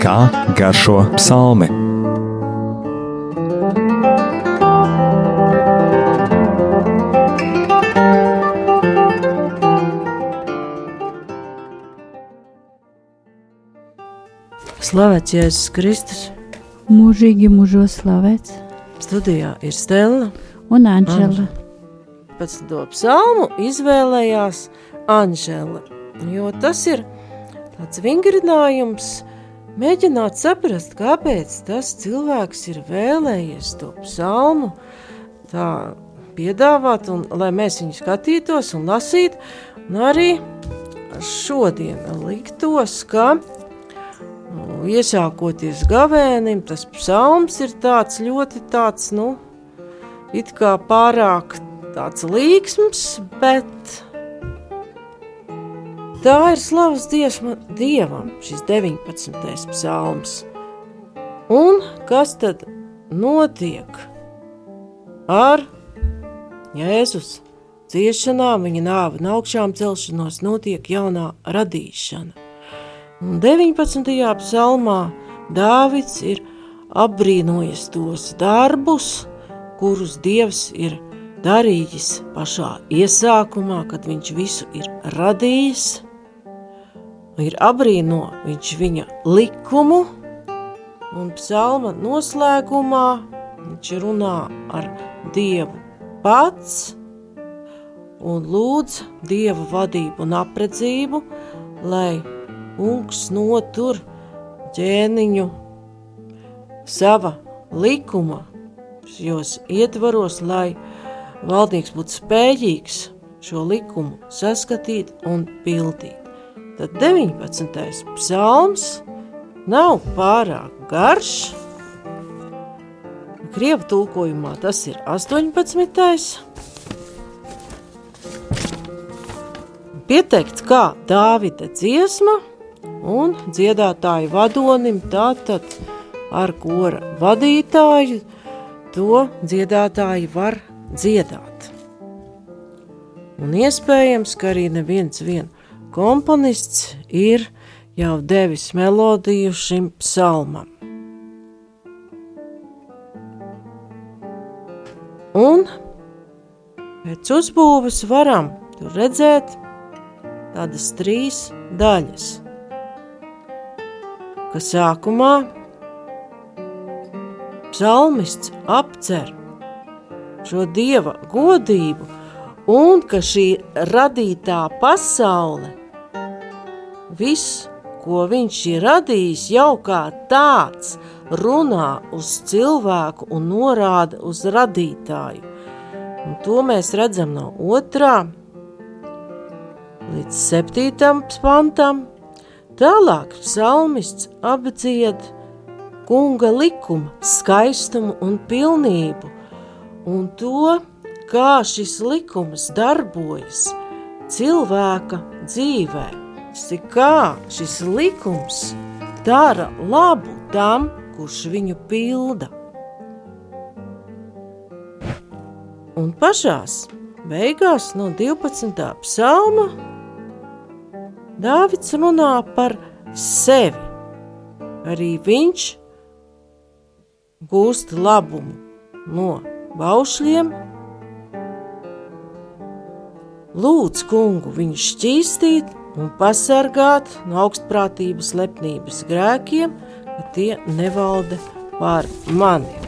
Kā garšo psalmi? Slavēts Jēzus Kristus. Mūžīgi mūžos slavēts. Studijā ir Stela un Anģela. Anģela. 19. psalmu izvēlējās Anžela, jo tas ir tāds vingrinājums mēģināt saprast, kāpēc tas cilvēks ir vēlējies to psalmu tā piedāvāt, un lai mēs viņu skatītos un lasītu, un arī šodien liktos, ka nu, iesākoties gavēnim, tas psalms ir tāds ļoti tāds, nu, it kā pārāk tāds līksms, bet tā ir slavas dziesma Dievam, šis 19. psalms. Un kas tad notiek ar Jēzus ciešanām, viņa nāvi un augšām celšanos, notiek jaunā radīšana. Un 19. psalmā Dāvids ir apbrīnojis tos darbus, kurus Dievs ir darījis pašā iesākumā, kad viņš visu ir radījis, ir abrīno viņš viņa likumu, un psalma noslēgumā viņš runā ar Dievu pats un lūdz Dieva vadību un apredzību, lai kungs notur ķēniņu sava likuma jos ietvaros, lai valdnieks būtu spējīgs šo likumu saskatīt un pildīt. Tad 19. psalms nav pārāk garš. Krievu tulkojumā tas ir 18. Pieteikts kā Dāvida dziesma un dziedātāju vadonim tātad ar kora vadītāju to dziedātāji var dziedāt. Un iespējams, ka arī neviens vien komponists ir jau devis melodiju šim psalmam. Un pēc uzbūves varam redzēt tādas trīs daļas, ka sākumā psalmists apcer šo dieva godību un ka šī radītā pasaule, viss, ko viņš ir radījis, jau kā tāds runā uz cilvēku un norāda uz radītāju. Un to mēs redzam no otrā līdz septītam pantam. Tālāk psalmists apdzied kunga likuma skaistumu un pilnību, un to, kā šis likums darbojas cilvēka dzīvē. Kā šis likums dara labu tam, kurš viņu pilda. Un pašās beigās no 12. psalma Dāvids runā par sevi. Arī viņš gūst labumu no baušļiem. Lūdz kungu viņu šķīstīt un pasargāt no augstprātības lepnības grēkiem, ka tie nevalda pār mani.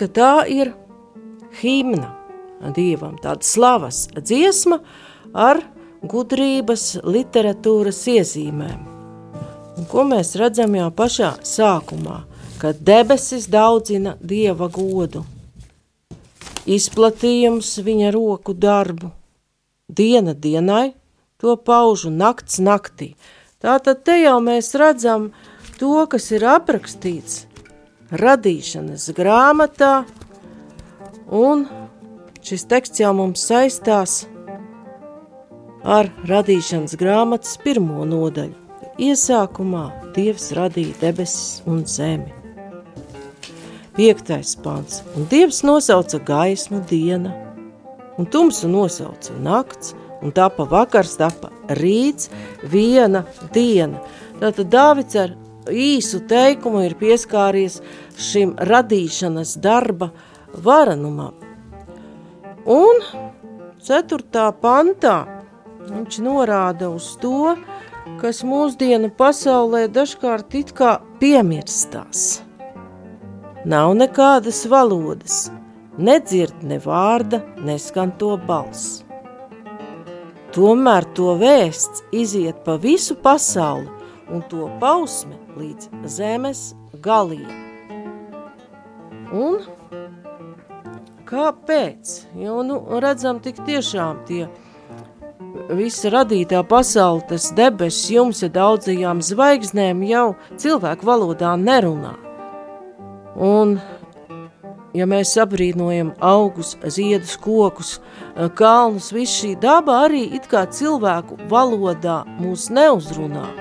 Ka tā ir himna dievam, tāda slavas dziesma ar gudrības literatūras iezīmēm. Un ko mēs redzam jau pašā sākumā, kad debesis daudzina dieva godu, izplatījums viņa roku darbu, diena dienai to paužu nakts naktī. Tātad te jau mēs redzam to, kas ir aprakstīts radīšanas grāmatā, un šis teksts jau mums saistās ar radīšanas grāmatas pirmo nodaļu. Iesākumā Dievs radīja debesis un zemi. Piektais pants, un Dievs nosauca gaismu diena, un tumsu nosauca nakts, un tapa vakars, tapa rīts, viena diena. Tātad Dāvids ar īsu teikumu ir pieskāries šim radīšanas darba varenumam. Un 4. pantā viņš norāda uz to, kas mūsdienu pasaulē dažkārt it kā piemirstās. Nav nekādas valodas, nedzird ne vārda, neskan to balss. Tomēr to vēsts iziet pa visu pasauli un to pausme līdz zemes galiem. Un kāpēc? Jo, nu, redzam, tik tiešām tie visa radītā pasaule, tas debesis jums ar daudzajām zvaigznēm jau cilvēku valodā nerunā. Un ja mēs sabrīnojam augus, ziedus, kokus, kalnus, visu šī daba arī it kā cilvēku valodā mūs neuzrunā.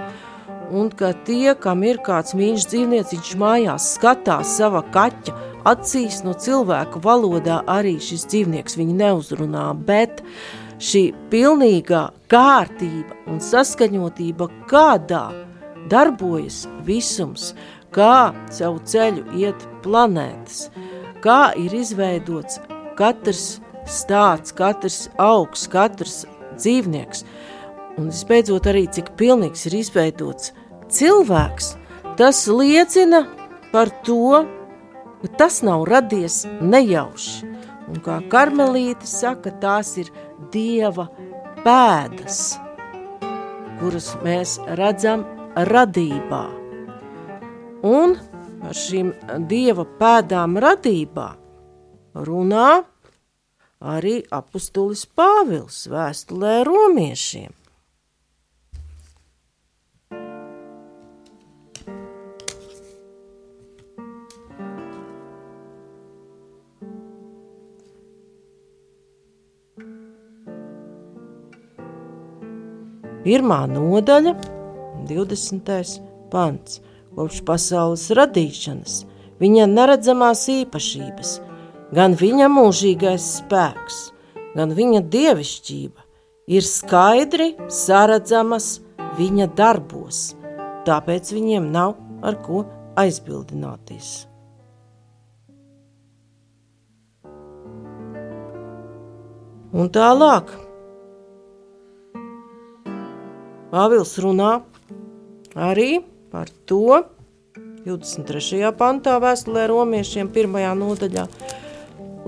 Un ka tie, kam ir kāds mīļš dzīvnieciņš mājās, skatās sava kaķa acīs no cilvēku valodā, arī šis dzīvnieks viņu neuzrunā, bet šī pilnīgā kārtība un saskaņotība, kādā darbojas visums, kā savu ceļu iet planētas, kā ir izveidots katrs stāsts, katrs augs, katrs dzīvnieks, un visbeidzot arī cik pilnīgs ir izveidots cilvēks, tas liecina par to, ka tas nav radies nejauši. Un kā karmelīte saka, tās ir dieva pēdas, kuras mēs redzam radībā. Un par šīm dieva pēdām radībā runā arī apustulis Pāvils vēstulē romiešiem. Pirmā nodaļa, 20. pants kopš pasaules radīšanas, viņa neredzamās īpašības, gan viņa mūžīgais spēks, gan viņa dievišķība ir skaidri saredzamas viņa darbos, tāpēc viņiem nav ar ko aizbildināties. Un tālāk Pāvils runā arī par to 23. pantā vēstulē romiešiem pirmajā nodaļā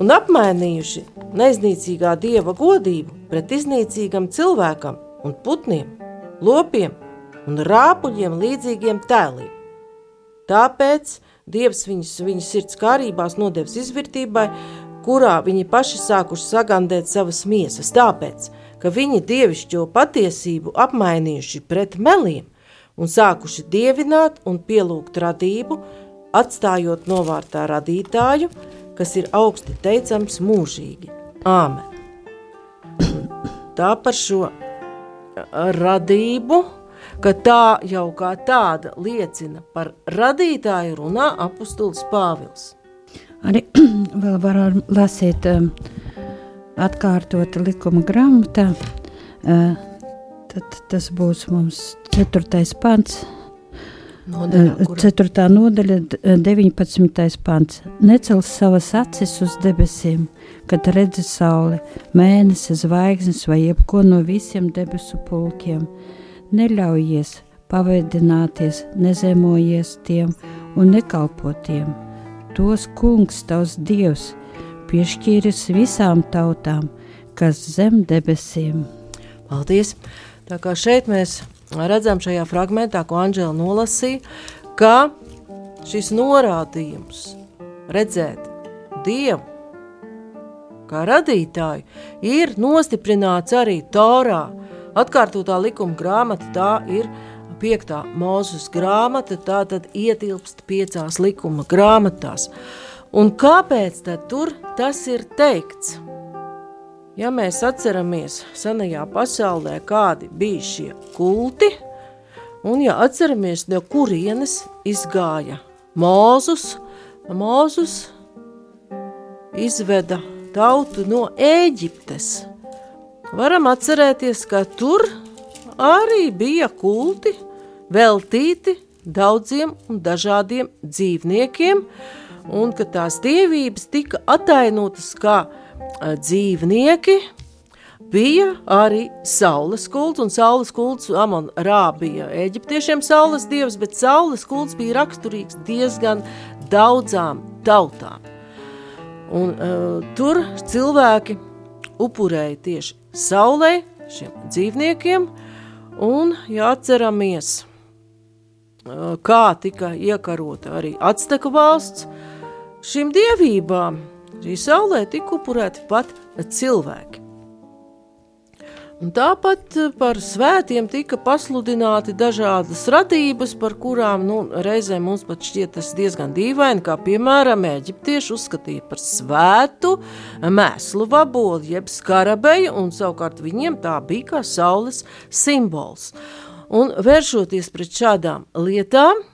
un apmainījuši neiznīcīgā dieva godību pret iznīcīgam cilvēkam un putniem, lopiem un rāpuļiem līdzīgiem tēliem. Tāpēc Dievs viņus viņas sirds kārībās nodevis izvirtībai, kurā viņi paši sākuši sagandēt savas miesas, tāpēc, ka viņi dievišķo patiesību apmainījuši pret meliem, un sākuši dievināt un pielūgt radību, atstājot novārtā radītāju, kas ir augsti teicams mūžīgi. Āmen. Tā par šo radību, ka tā jau kā tāda liecina par radītāju runā apustulis Pāvils. Arī vēl varam lasīt um, atkārtot likuma grāmatā, tad tas būs mums 4. pants. Nodaļā, 4. nodaļa, 19. pants. Necels savas acis uz debesīm, kad redzi sauli, mēnesi, zvaigznes vai jebko no visiem debesu pulkiem. Neļaujies paveidināties, nezemojies tiem un nekalpo tiem. tos kungs tavs dievs piešķīris visām tautām, kas zem debesīm. Paldies! Tā kā šeit mēs redzam šajā fragmentā, ko Anģela nolasīja, ka šis norādījums redzēt Dievu kā radītāju ir nostiprināts arī Torā. Atkārtotā likuma grāmata tā ir piektā mūzes grāmata, tā tad ietilpst piecās likuma grāmatās. Un kāpēc tad tur tas ir teikts? Ja mēs atceramies senajā pasaulē, kādi bija šie kulti, un ja atceramies, no kurienes izgāja Mūzus, Mūzus izveda tautu no Ēģiptes. Varam atcerēties, ka tur arī bija kulti veltīti daudziem un dažādiem dzīvniekiem, un ka tās dievības tika atainotas kā dzīvnieki, bija arī saules kults, un saules kults Amon Rā bija eģiptiešiem saules dievs, bet saules kults bija raksturīgs diezgan daudzām tautām. Un, uh, tur cilvēki upurēja tieši saulē, šiem dzīvniekiem, un jāatceramies, uh, kā tika iekarota arī Acteku valsts, šīm dievībām, šī saulē tika upurēti pat cilvēki. Un tāpat eh, par svētiem tika pasludināti dažādas radības, par kurām nu, reizēm mums pat šķiet diezgan dīvaini, kā piemēram eģiptieši uzskatīja par svētu mēslu vaboli, jeb skarabeju, un savukārt viņiem tā bija kā saules simbols. Un vēršoties pret šādām lietām,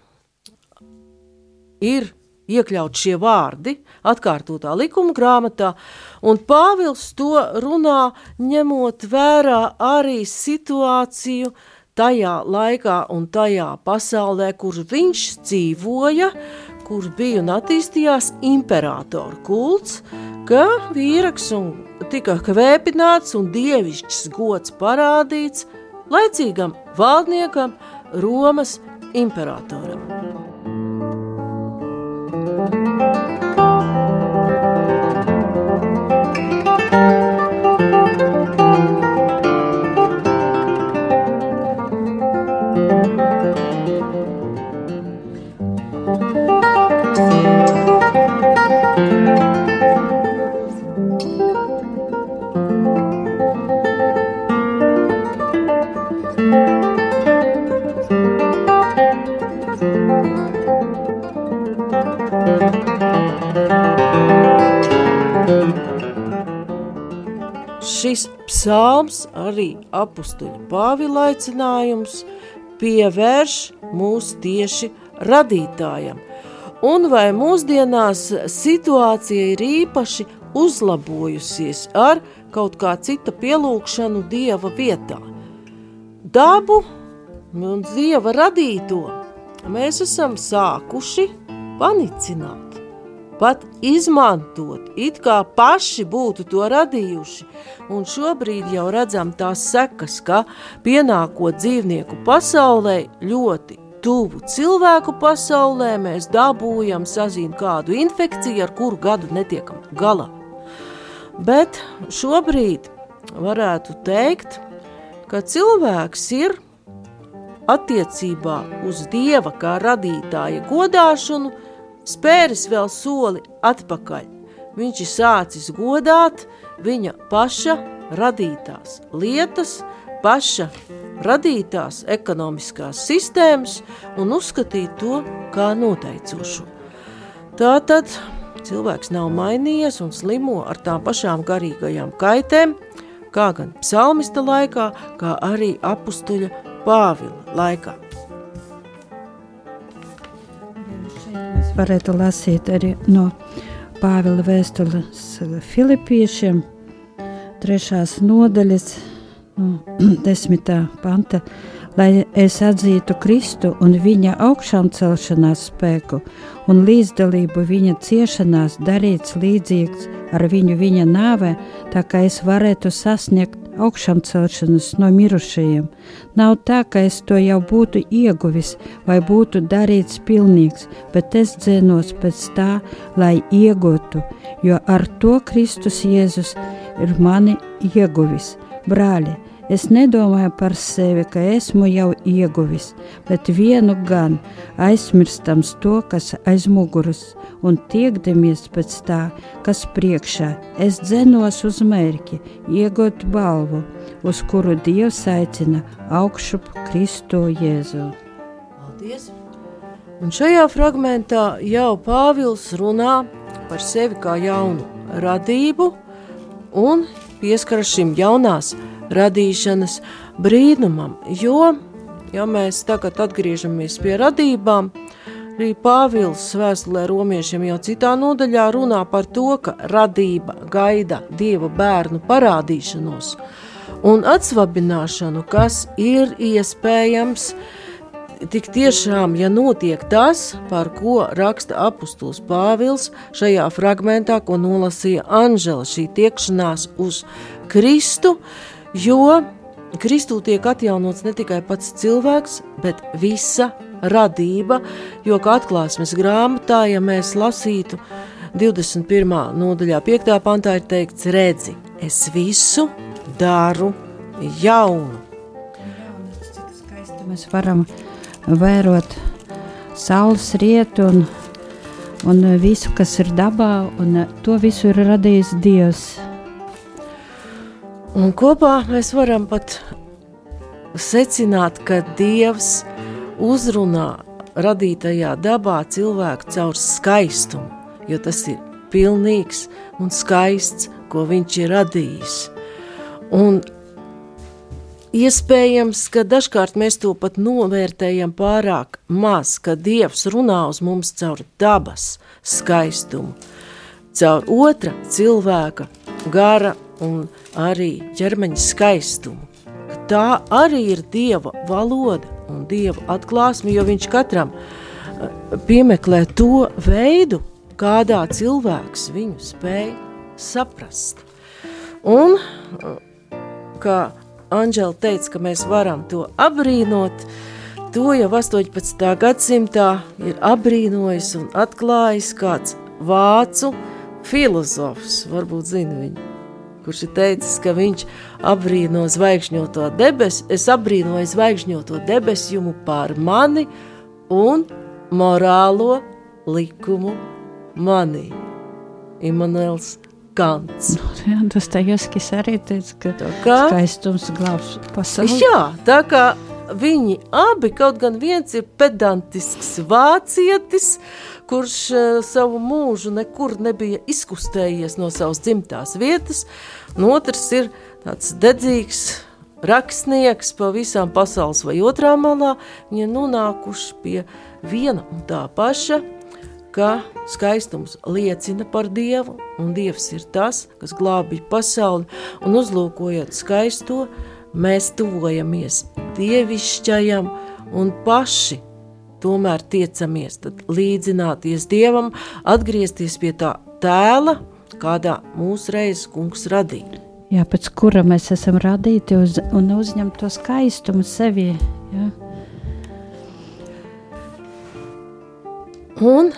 ir iekļaut šie vārdi atkārtotā likuma grāmatā, un Pāvils to runā ņemot vērā arī situāciju tajā laikā un tajā pasaulē, kur viņš dzīvoja, kur bija un attīstījās imperatoru kults, ka vīraks un tika kvēpināts un dievišķs gods parādīts laicīgam valdniekam Romas imperatoram. Psalms arī apstuļu Pāvila aicinājums pievērš mūs tieši radītājam. Un vai mūsdienās situācija ir īpaši uzlabojusies ar kaut kā cita pielūgšanu Dieva vietā? Dabu un Dieva radīto mēs esam sākuši panicināt pat izmantot, it kā paši būtu to radījuši. Un šobrīd jau redzam tās sekas, ka pienākot dzīvnieku pasaulē ļoti tuvu cilvēku pasaulē, mēs dabūjam sazīt kādu infekciju, ar kuru gadu netiekam galā. Bet šobrīd varētu teikt, ka cilvēks ir attiecībā uz Dieva kā radītāja godāšanu – spēris vēl soli atpakaļ. Viņš ir sācis godāt viņa paša radītās lietas, paša radītās ekonomiskās sistēmas un uzskatīt to kā noteicošo. Tātad cilvēks nav mainījies un slimo ar tām pašām garīgajām kaitēm, kā gan psalmista laikā, kā arī apustuļa Pāvila laikā. Varētu lasīt arī no Pāvila vēstules Filipiešiem, trešās nodaļas, no desmitā panta, lai es atzītu Kristu un viņa augšām celšanās spēku un līdzdalību viņa ciešanās darīts līdzīgs ar viņu viņa nāvē, tā kā es varētu sasniegt augšām celšanas no mirušajiem. Nav tā, ka es to jau būtu ieguvis vai būtu darīts pilnīgs, bet es dzēnos pēc tā, lai iegūtu, jo ar to Kristus Jēzus ir mani ieguvis. Brāļi, Es nedomāju par sevi, ka esmu jau ieguvis, bet vienu gan aizmirstams to, kas aiz muguras, un tiekdamies pēc tā, kas priekšā. Es dzenos uz mērķi, iegūt balvu, uz kuru Dievs aicina augšup Kristo Jēzu. Paldies! Un šajā fragmentā jau Pāvils runā par sevi kā jaunu radību un pieskaras šim jaunās radīšanas brīnumam. Jo, ja mēs tagad atgriežamies pie radībām, arī Pāvils vēstulē romiešiem jau citā nodaļā runā par to, ka radība gaida Dieva bērnu parādīšanos un atsvabināšanu, kas ir iespējams tik tiešām, ja notiek tas, par ko raksta apustulis Pāvils šajā fragmentā, ko nolasīja Anžela, šī tiekšanās uz Kristu, jo Kristū tiek atjaunots ne tikai pats cilvēks, bet visa radība, jo kā atklāsmes grāmatā, ja mēs lasītu 21. nodaļā 5. pantā ir teikts redzi, es visu daru jaunu. Mēs varam vērot saules rietu un, un visu, kas ir dabā, un to visu ir radījis Dievs. Un kopā mēs varam pat secināt, ka Dievs uzrunā radītajā dabā cilvēku caur skaistumu, jo tas ir pilnīgs un skaists, ko viņš ir radījis. Un iespējams, ka dažkārt mēs to pat novērtējam pārāk maz, ka Dievs runā uz mums caur dabas skaistumu, caur otra cilvēka gara un arī ķermeņa skaistumu. Tā arī ir Dieva valoda un Dieva atklāsme, jo viņš katram eh, piemeklē to veidu, kādā cilvēks viņu spēj saprast. Un, eh, kā Anģela teica, ka mēs varam to apbrīnot, to jau 18. gadsimtā ir apbrīnojis un atklājis kāds vācu filozofs, varbūt zina viņu kurš ir teicis, ka viņš apbrīno zvaigžņoto debesu, es apbrīnoju zvaigžņoto debesjumu pār mani un morālo likumu manī. Immanuels Kants. Nu, jā, tas tā Jaskis arī teica, ka tā kā, skaistums glābs pasauli. Jā, tā kā viņi abi, kaut gan viens ir pedantisks vācietis, kurš uh, savu mūžu nekur nebija izkustējies no savas dzimtās vietas, un otrs ir tāds dedzīgs rakstnieks pa visām pasaules vai otrā malā, viņi nonākuši pie viena un tā paša, ka skaistums liecina par Dievu, un Dievs ir tas, kas glābj pasauli, un uzlūkojot skaisto, mēs tuvojamies dievišķajam un paši tomēr tiecamies līdzināties Dievam, atgriezties pie tā tēla, kādā mūsu reizes kungs radīja. Jā, pēc kura mēs esam radīti uz, un uzņemt to skaistumu sevi. Jā. Un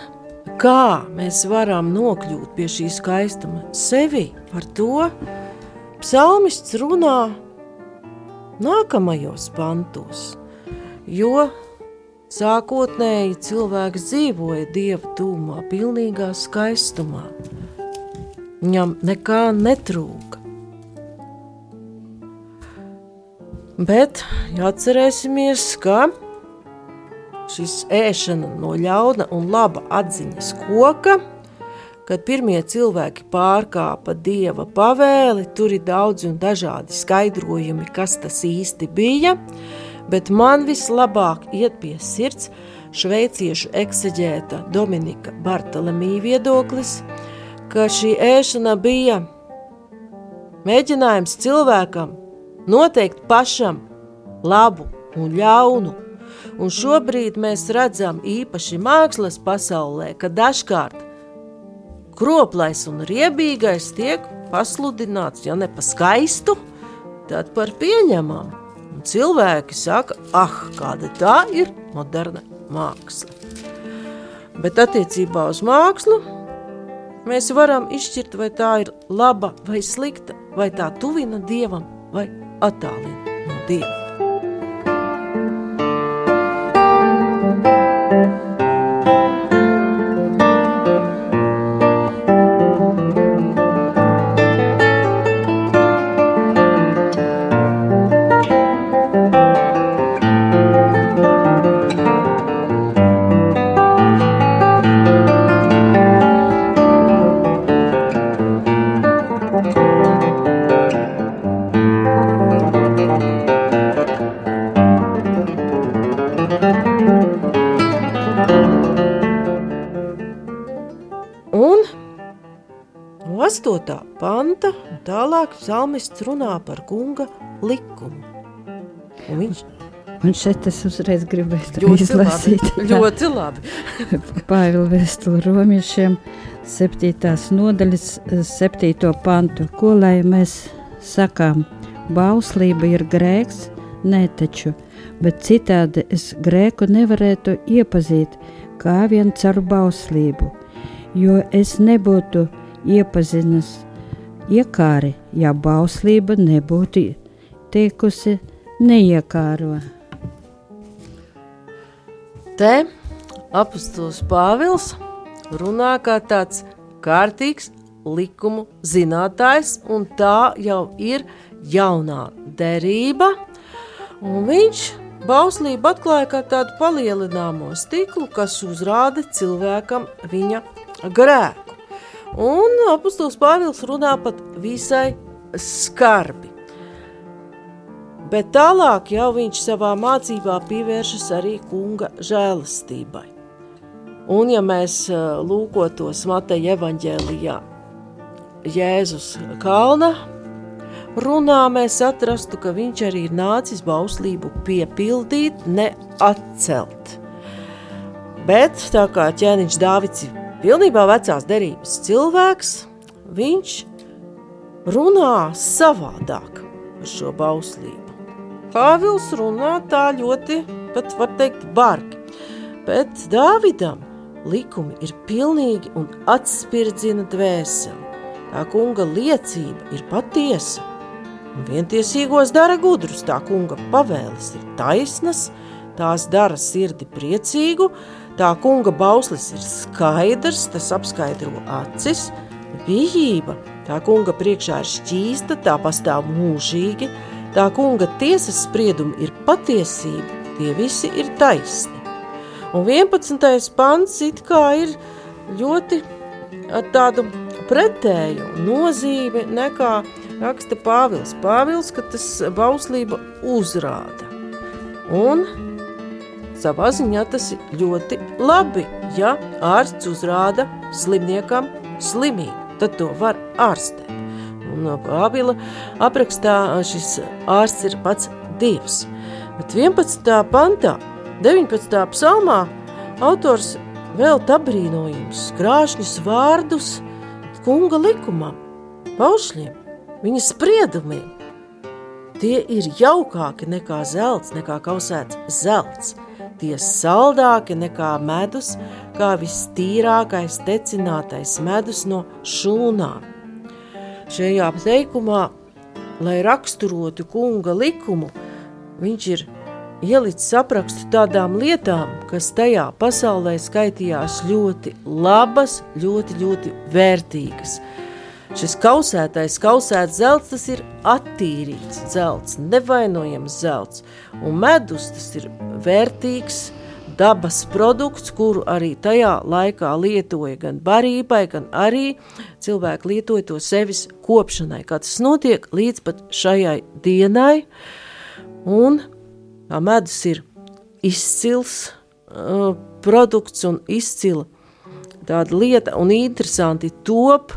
kā mēs varam nokļūt pie šī skaistuma sevi, par to psalmists runā nākamajos pantos, jo Sākotnēji cilvēks dzīvoja dieva tūmā, pilnīgā skaistumā. Viņam nekā netrūka. Bet jāatcerēsimies, ka šis ēšana no ļauna un laba atziņas koka, kad pirmie cilvēki pārkāpa dieva pavēli, tur ir daudzi un dažādi skaidrojumi, kas tas īsti bija, bet man vislabāk iet pie sirds šveiciešu ekseģēta Dominika Bartalemī viedoklis, ka šī ēšana bija mēģinājums cilvēkam noteikt pašam labu un ļaunu, un šobrīd mēs redzam īpaši mākslas pasaulē, ka dažkārt kroplais un riebīgais tiek pasludināts, ja ne pa skaistu, tad par pieņemamu. Un cilvēki saka, ah, kāda tā ir moderna māksla. Bet attiecībā uz mākslu mēs varam izšķirt, vai tā ir laba vai slikta, vai tā tuvina dievam vai attālina no dieva. 8. panta un tālāk psalmists runā par kunga likumu. Un viņš Un šeit es uzreiz gribēju ļoti izlasīt. labi, ļoti labi. Pāvila vēstule romiešiem, 7. nodaļas, 7. pantu. Ko lai mēs sakām? Bauslība ir grēks, nē, taču, bet citādi es grēku nevarētu iepazīt kā vien caur bauslību, jo es nebūtu iepazinis iekāri, ja bauslība nebūtu teikusi neiekāro. Te apustulis Pāvils runā kā tāds kārtīgs likumu zinātājs, un tā jau ir jaunā derība. Un viņš bauslību atklāja kā tādu palielināmo stiklu, kas uzrāda cilvēkam viņa grēku. Un apustulis Pāvils runā pat visai skarbi. Bet tālāk jau viņš savā mācībā pievēršas arī kunga žēlastībai. Un, ja mēs lūkotos Mateja evaņģēlijā, Jēzus kalna runā, mēs atrastu, ka viņš arī ir nācis bauslību piepildīt, neatcelt. Bet tā kā ķēniņš Dāvids ir pilnībā vecās derības cilvēks, viņš runā savādāk par šo bauslību. Pāvils runā tā ļoti, pat var teikt, bargi. Bet Dāvidam likumi ir pilnīgi un atspirdzina dvēseli. Tā kunga liecība ir patiesa. Un vientiesīgos dara gudrus, tā kunga pavēles ir taisnas, tās dara sirdi priecīgu, tā kunga bauslis ir skaidrs, tas apskaidro acis, bijība, tā kunga priekšā ir šķīsta, tā pastāv mūžīgi, Tā kunga tiesas spriedumi ir patiesība, tie visi ir taisni. Un 11. pants it kā ir ļoti ar tādu pretēju nozīmi nekā raksta Pāvils. Pāvils, ka tas bauslība uzrāda. Un savā ziņā tas ir ļoti labi, ja ārsts uzrāda slimniekam slimību, tad to var ārstēt. Un Pāvila aprakstā šis ārsts ir pats Dievs. Bet 11. pantā, 19. psalmā, autors vēl apbrīnojums, krāšņus vārdus kunga likumam, paušļiem, viņa spriedumiem. Tie ir jaukāki nekā zelts, nekā kausēts zelts. Tie saldāki nekā medus, kā vistīrākais tecinātais medus no šūnām šajā teikumā, lai raksturotu kunga likumu, viņš ir ielicis aprakstu tādām lietām, kas tajā pasaulē skaitījās ļoti labas, ļoti, ļoti vērtīgas. Šis kausētais, kausēts zelts, tas ir attīrīts zelts, nevainojams zelts, un medus tas ir vērtīgs, dabas produkts, kuru arī tajā laikā lietoja gan barībai, gan arī cilvēki lietoja to sevis kopšanai, kā tas notiek līdz pat šajai dienai, un tā medus ir izcils uh, produkts un izcila tāda lieta, un interesanti top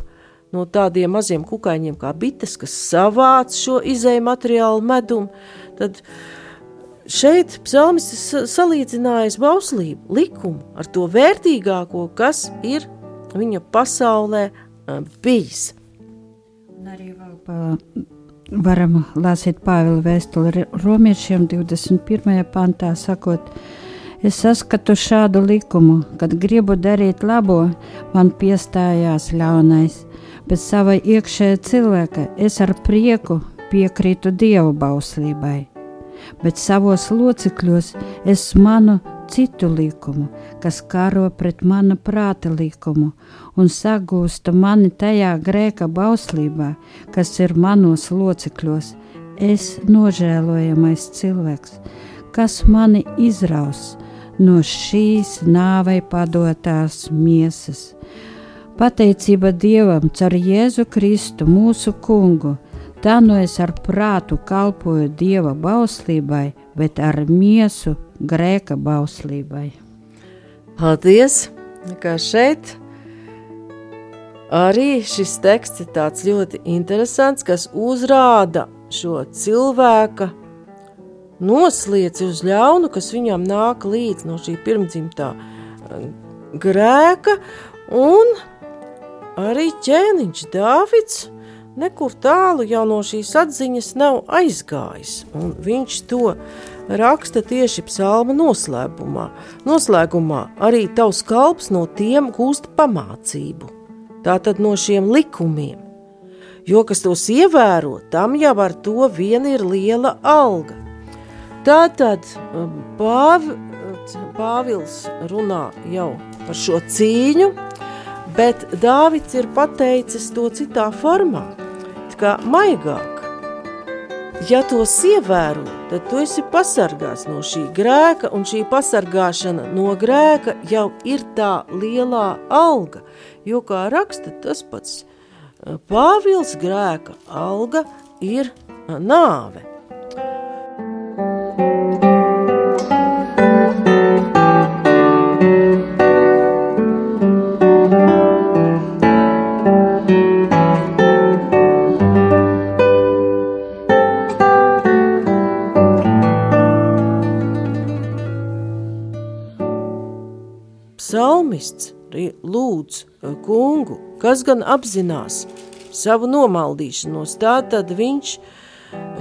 no tādiem maziem kukaiņiem kā bites, kas savāc šo izēju materiālu medumu, tad šeit psalmis salīdzinājis bauslību, likumu ar to vērtīgāko, kas ir viņa pasaulē bijis. Un arī vēl pa varam lasīt Pāvila vēstuli romiešiem 21. pantā, sakot, es saskatu šādu likumu, kad gribu darīt labo, man piestājās ļaunais, bet sava iekšējā cilvēka es ar prieku piekrītu Dieva bauslībai, bet savos locekļos es manu citu likumu, kas karo pret mana prāta likumu un sagūsta mani tajā grēka bauslībā, kas ir manos locekļos. Es nožēlojamais cilvēks, kas mani izraus no šīs nāvei padotās miesas. Pateicība Dievam caur Jēzu Kristu, mūsu kungu, tā no es ar prātu kalpoju Dieva bauslībai, bet ar miesu grēka bauslībai. Paldies! Kā šeit arī šis teksts ir tāds ļoti interesants, kas uzrāda šo cilvēka noslieci uz ļaunu, kas viņam nāk līdz no šī pirmdzimtā eh, grēka, un arī ķēniņš Dāvids nekur tālu jau no šīs atziņas nav aizgājis, un viņš to raksta tieši psalma noslēgumā. Noslēgumā arī tavs kalps no tiem gūst pamācību, tātad no šiem likumiem, jo kas tos ievēro, tam jau ar to vien ir liela alga. Tātad um, Pāv, Pāvils runā jau par šo cīņu, bet Dāvids ir pateicis to citā formā, kā maigāk. Ja tos ievēro, tad tu esi pasargāts no šī grēka, un šī pasargāšana no grēka jau ir tā lielā alga, jo, kā raksta tas pats Pāvils, grēka alga ir nāve. Psalmists lūdz e, kungu, kas gan apzinās savu nomaldīšanos, tā tad viņš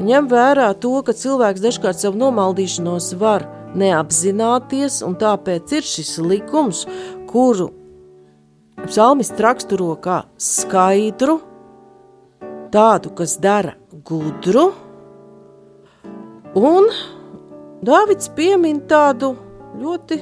ņem vērā to, ka cilvēks dažkārt savu nomaldīšanos var neapzināties, un tāpēc ir šis likums, kuru psalmists raksturo kā skaidru, tādu, kas dara gudru, un Dāvids piemin tādu ļoti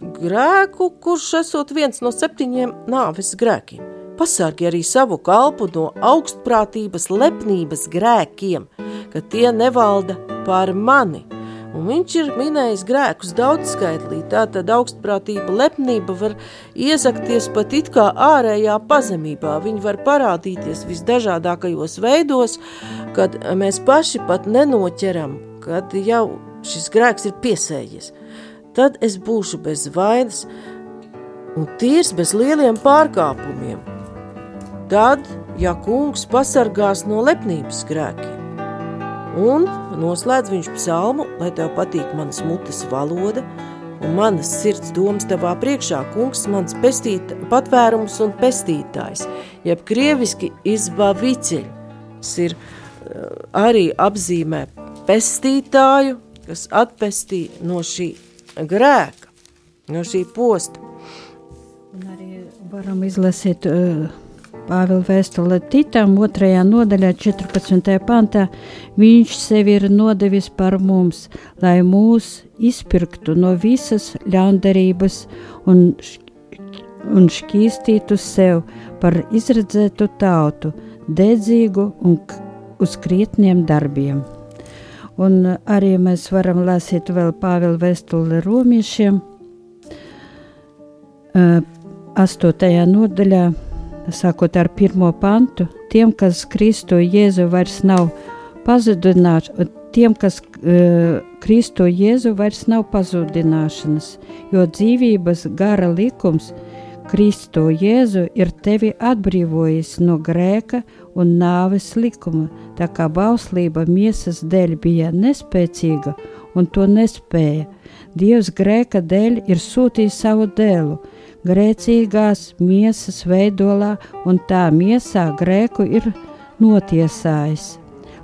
grēku, kurš esot viens no septiņiem nāves grēkiem. Pasargi arī savu kalpu no augstprātības, lepnības grēkiem, ka tie nevalda pār mani. Un viņš ir minējis grēkus daudzskaitlī, tātad augstprātība, lepnība var iesakties pat it kā ārējā pazemībā. Viņi var parādīties visdažādākajos veidos, kad mēs paši pat nenoķeram, kad jau šis grēks ir piesējies tad es būšu bez vainas un tīrs bez lieliem pārkāpumiem. Tad, ja kungs pasargās no lepnības grēkiem, un noslēdz viņš psalmu, lai tev patīk manas mutes valoda, un manas sirds domas tavā priekšā, kungs, mans pestīt, patvērums un pestītājs, jeb krieviski izbaviceļ, ir eh, arī apzīmē pestītāju, kas atpestī no šī grēka, no šī posta. Un arī varam izlasīt uh, Pāvila vēstule Titam, otrajā nodaļā, 14. pantā. Viņš sevi ir nodevis par mums, lai mūs izpirktu no visas ļaundarības un, un šķīstītu sev par izredzētu tautu, dedzīgu un uz krietniem darbiem. Un arī mēs varam lasīt vēl Pāvila vēstuli romiešiem, 8. nodaļā, sākot ar pirmo pantu, tiem, kas Kristo Jēzu vairs nav pazudināti, tiem, kas uh, Kristo Jēzu vairs nav pazudināšanas, jo dzīvības gara likums Kristo Jēzu ir tevi atbrīvojis no grēka un nāves likuma, tā kā bauslība miesas dēļ bija nespēcīga un to nespēja. Dievs grēka dēļ ir sūtījis savu dēlu, grēcīgās miesas veidolā, un tā miesā grēku ir notiesājis,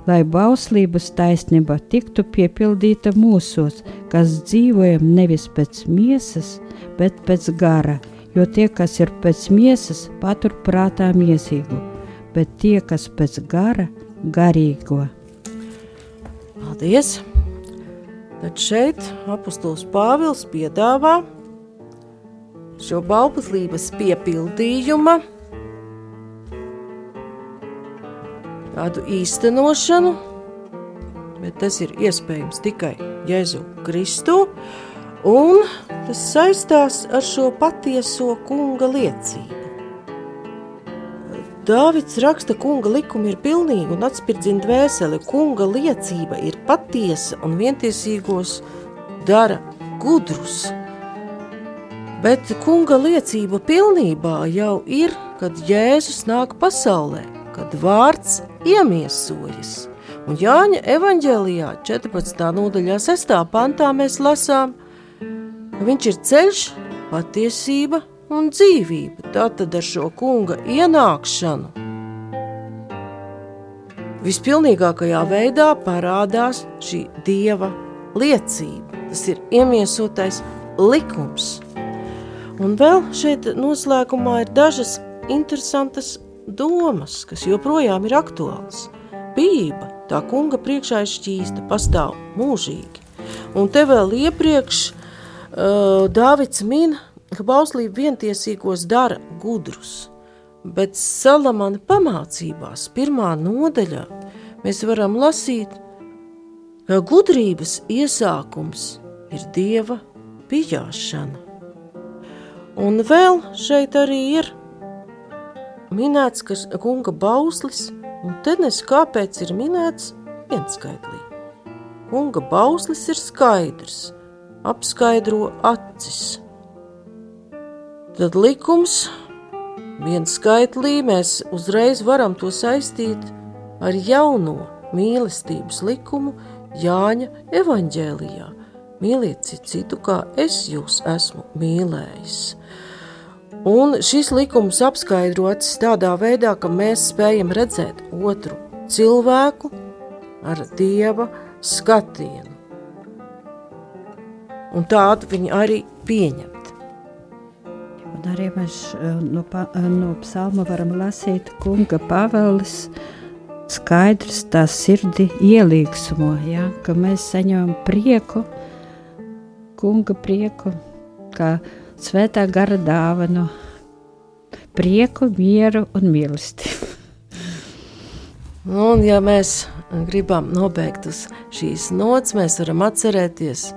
lai bauslības taisnība tiktu piepildīta mūsos, kas dzīvojam nevis pēc miesas, bet pēc gara, jo tie, kas ir pēc miesas, patur prātā miesīgu, bet tie, kas pēc gara, garīgo. Paldies! Tad šeit apustulis Pāvils piedāvā šo bauslības piepildījuma tādu īstenošanu, bet tas ir iespējams tikai Jēzu Kristu, un tas saistās ar šo patieso kunga liecību. Dāvids raksta, ka kunga likumi ir pilnīgi un atspirdzina dvēseli. Kunga liecība ir patiesa un vientiesīgos dara gudrus. Bet kunga liecība pilnībā jau ir, kad Jēzus nāk pasaulē, kad vārds iemiesojas. Un Jāņa evanģēlijā 14. nodaļā 6. pantā mēs lasām, ka viņš ir ceļš, patiesība un dzīvība. Tātad ar šo kunga ienākšanu vispilnīgākajā veidā parādās šī dieva liecība. Tas ir iemiesotais likums. Un vēl šeit noslēgumā ir dažas interesantas domas, kas joprojām ir aktuāls. Bība, tā kunga priekšā ir šķīsta, pastāv mūžīgi. Un te vēl iepriekš Dāvids min, ka bauslība vientiesīgos dara gudrus. Bet Salamana pamācībās, pirmā nodaļā, mēs varam lasīt, ka gudrības iesākums ir dieva bijāšana. Un vēl šeit arī ir minēts, ka kunga bauslis, un te nes kāpēc ir minēts vienskaitlī. Kunga bauslis ir skaidrs, apskaidro acis. Tad likums viens skaitlī mēs uzreiz varam to saistīt ar jauno mīlestības likumu Jāņa evaņģēlijā. Mīliet citu, kā es jūs esmu mīlējis. Un šis likums apskaidrots tādā veidā, ka mēs spējam redzēt otru cilvēku ar dieva skatienu. Un tādu viņi arī pieņemt. Un arī mēs eh, no, eh, no psalma varam lasīt, kunga pavēlis skaidrs tā sirdi ielīgsumo, ja, ka mēs saņemam prieku, kunga prieku, kā svētā gara dāvanu, prieku, mieru un mīlestību. Un, ja mēs gribam nobeigt uz šīs nots, mēs varam atcerēties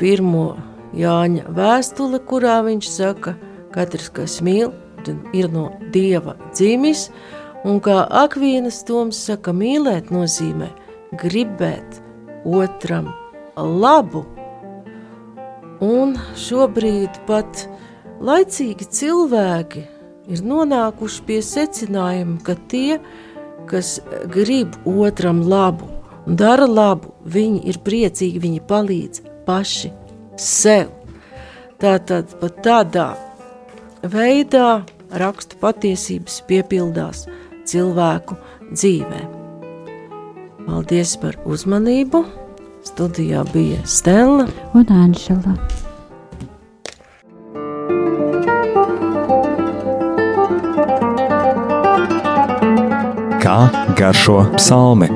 pirmo Jāņa vēstuli, kurā viņš saka, ka katrs, kas mīl, ir no dieva dzimis, un kā Akvīnas Toms saka, mīlēt nozīmē gribēt otram labu. Un šobrīd pat laicīgi cilvēki ir nonākuši pie secinājuma, ka tie, kas grib otram labu dara labu, viņi ir priecīgi, viņi palīdz paši sev. Tātad pat tādā veidā rakstu patiesības piepildās cilvēku dzīvē. Paldies par uzmanību! Studijā bija Stela un Anžela. Kā garšo psalmi?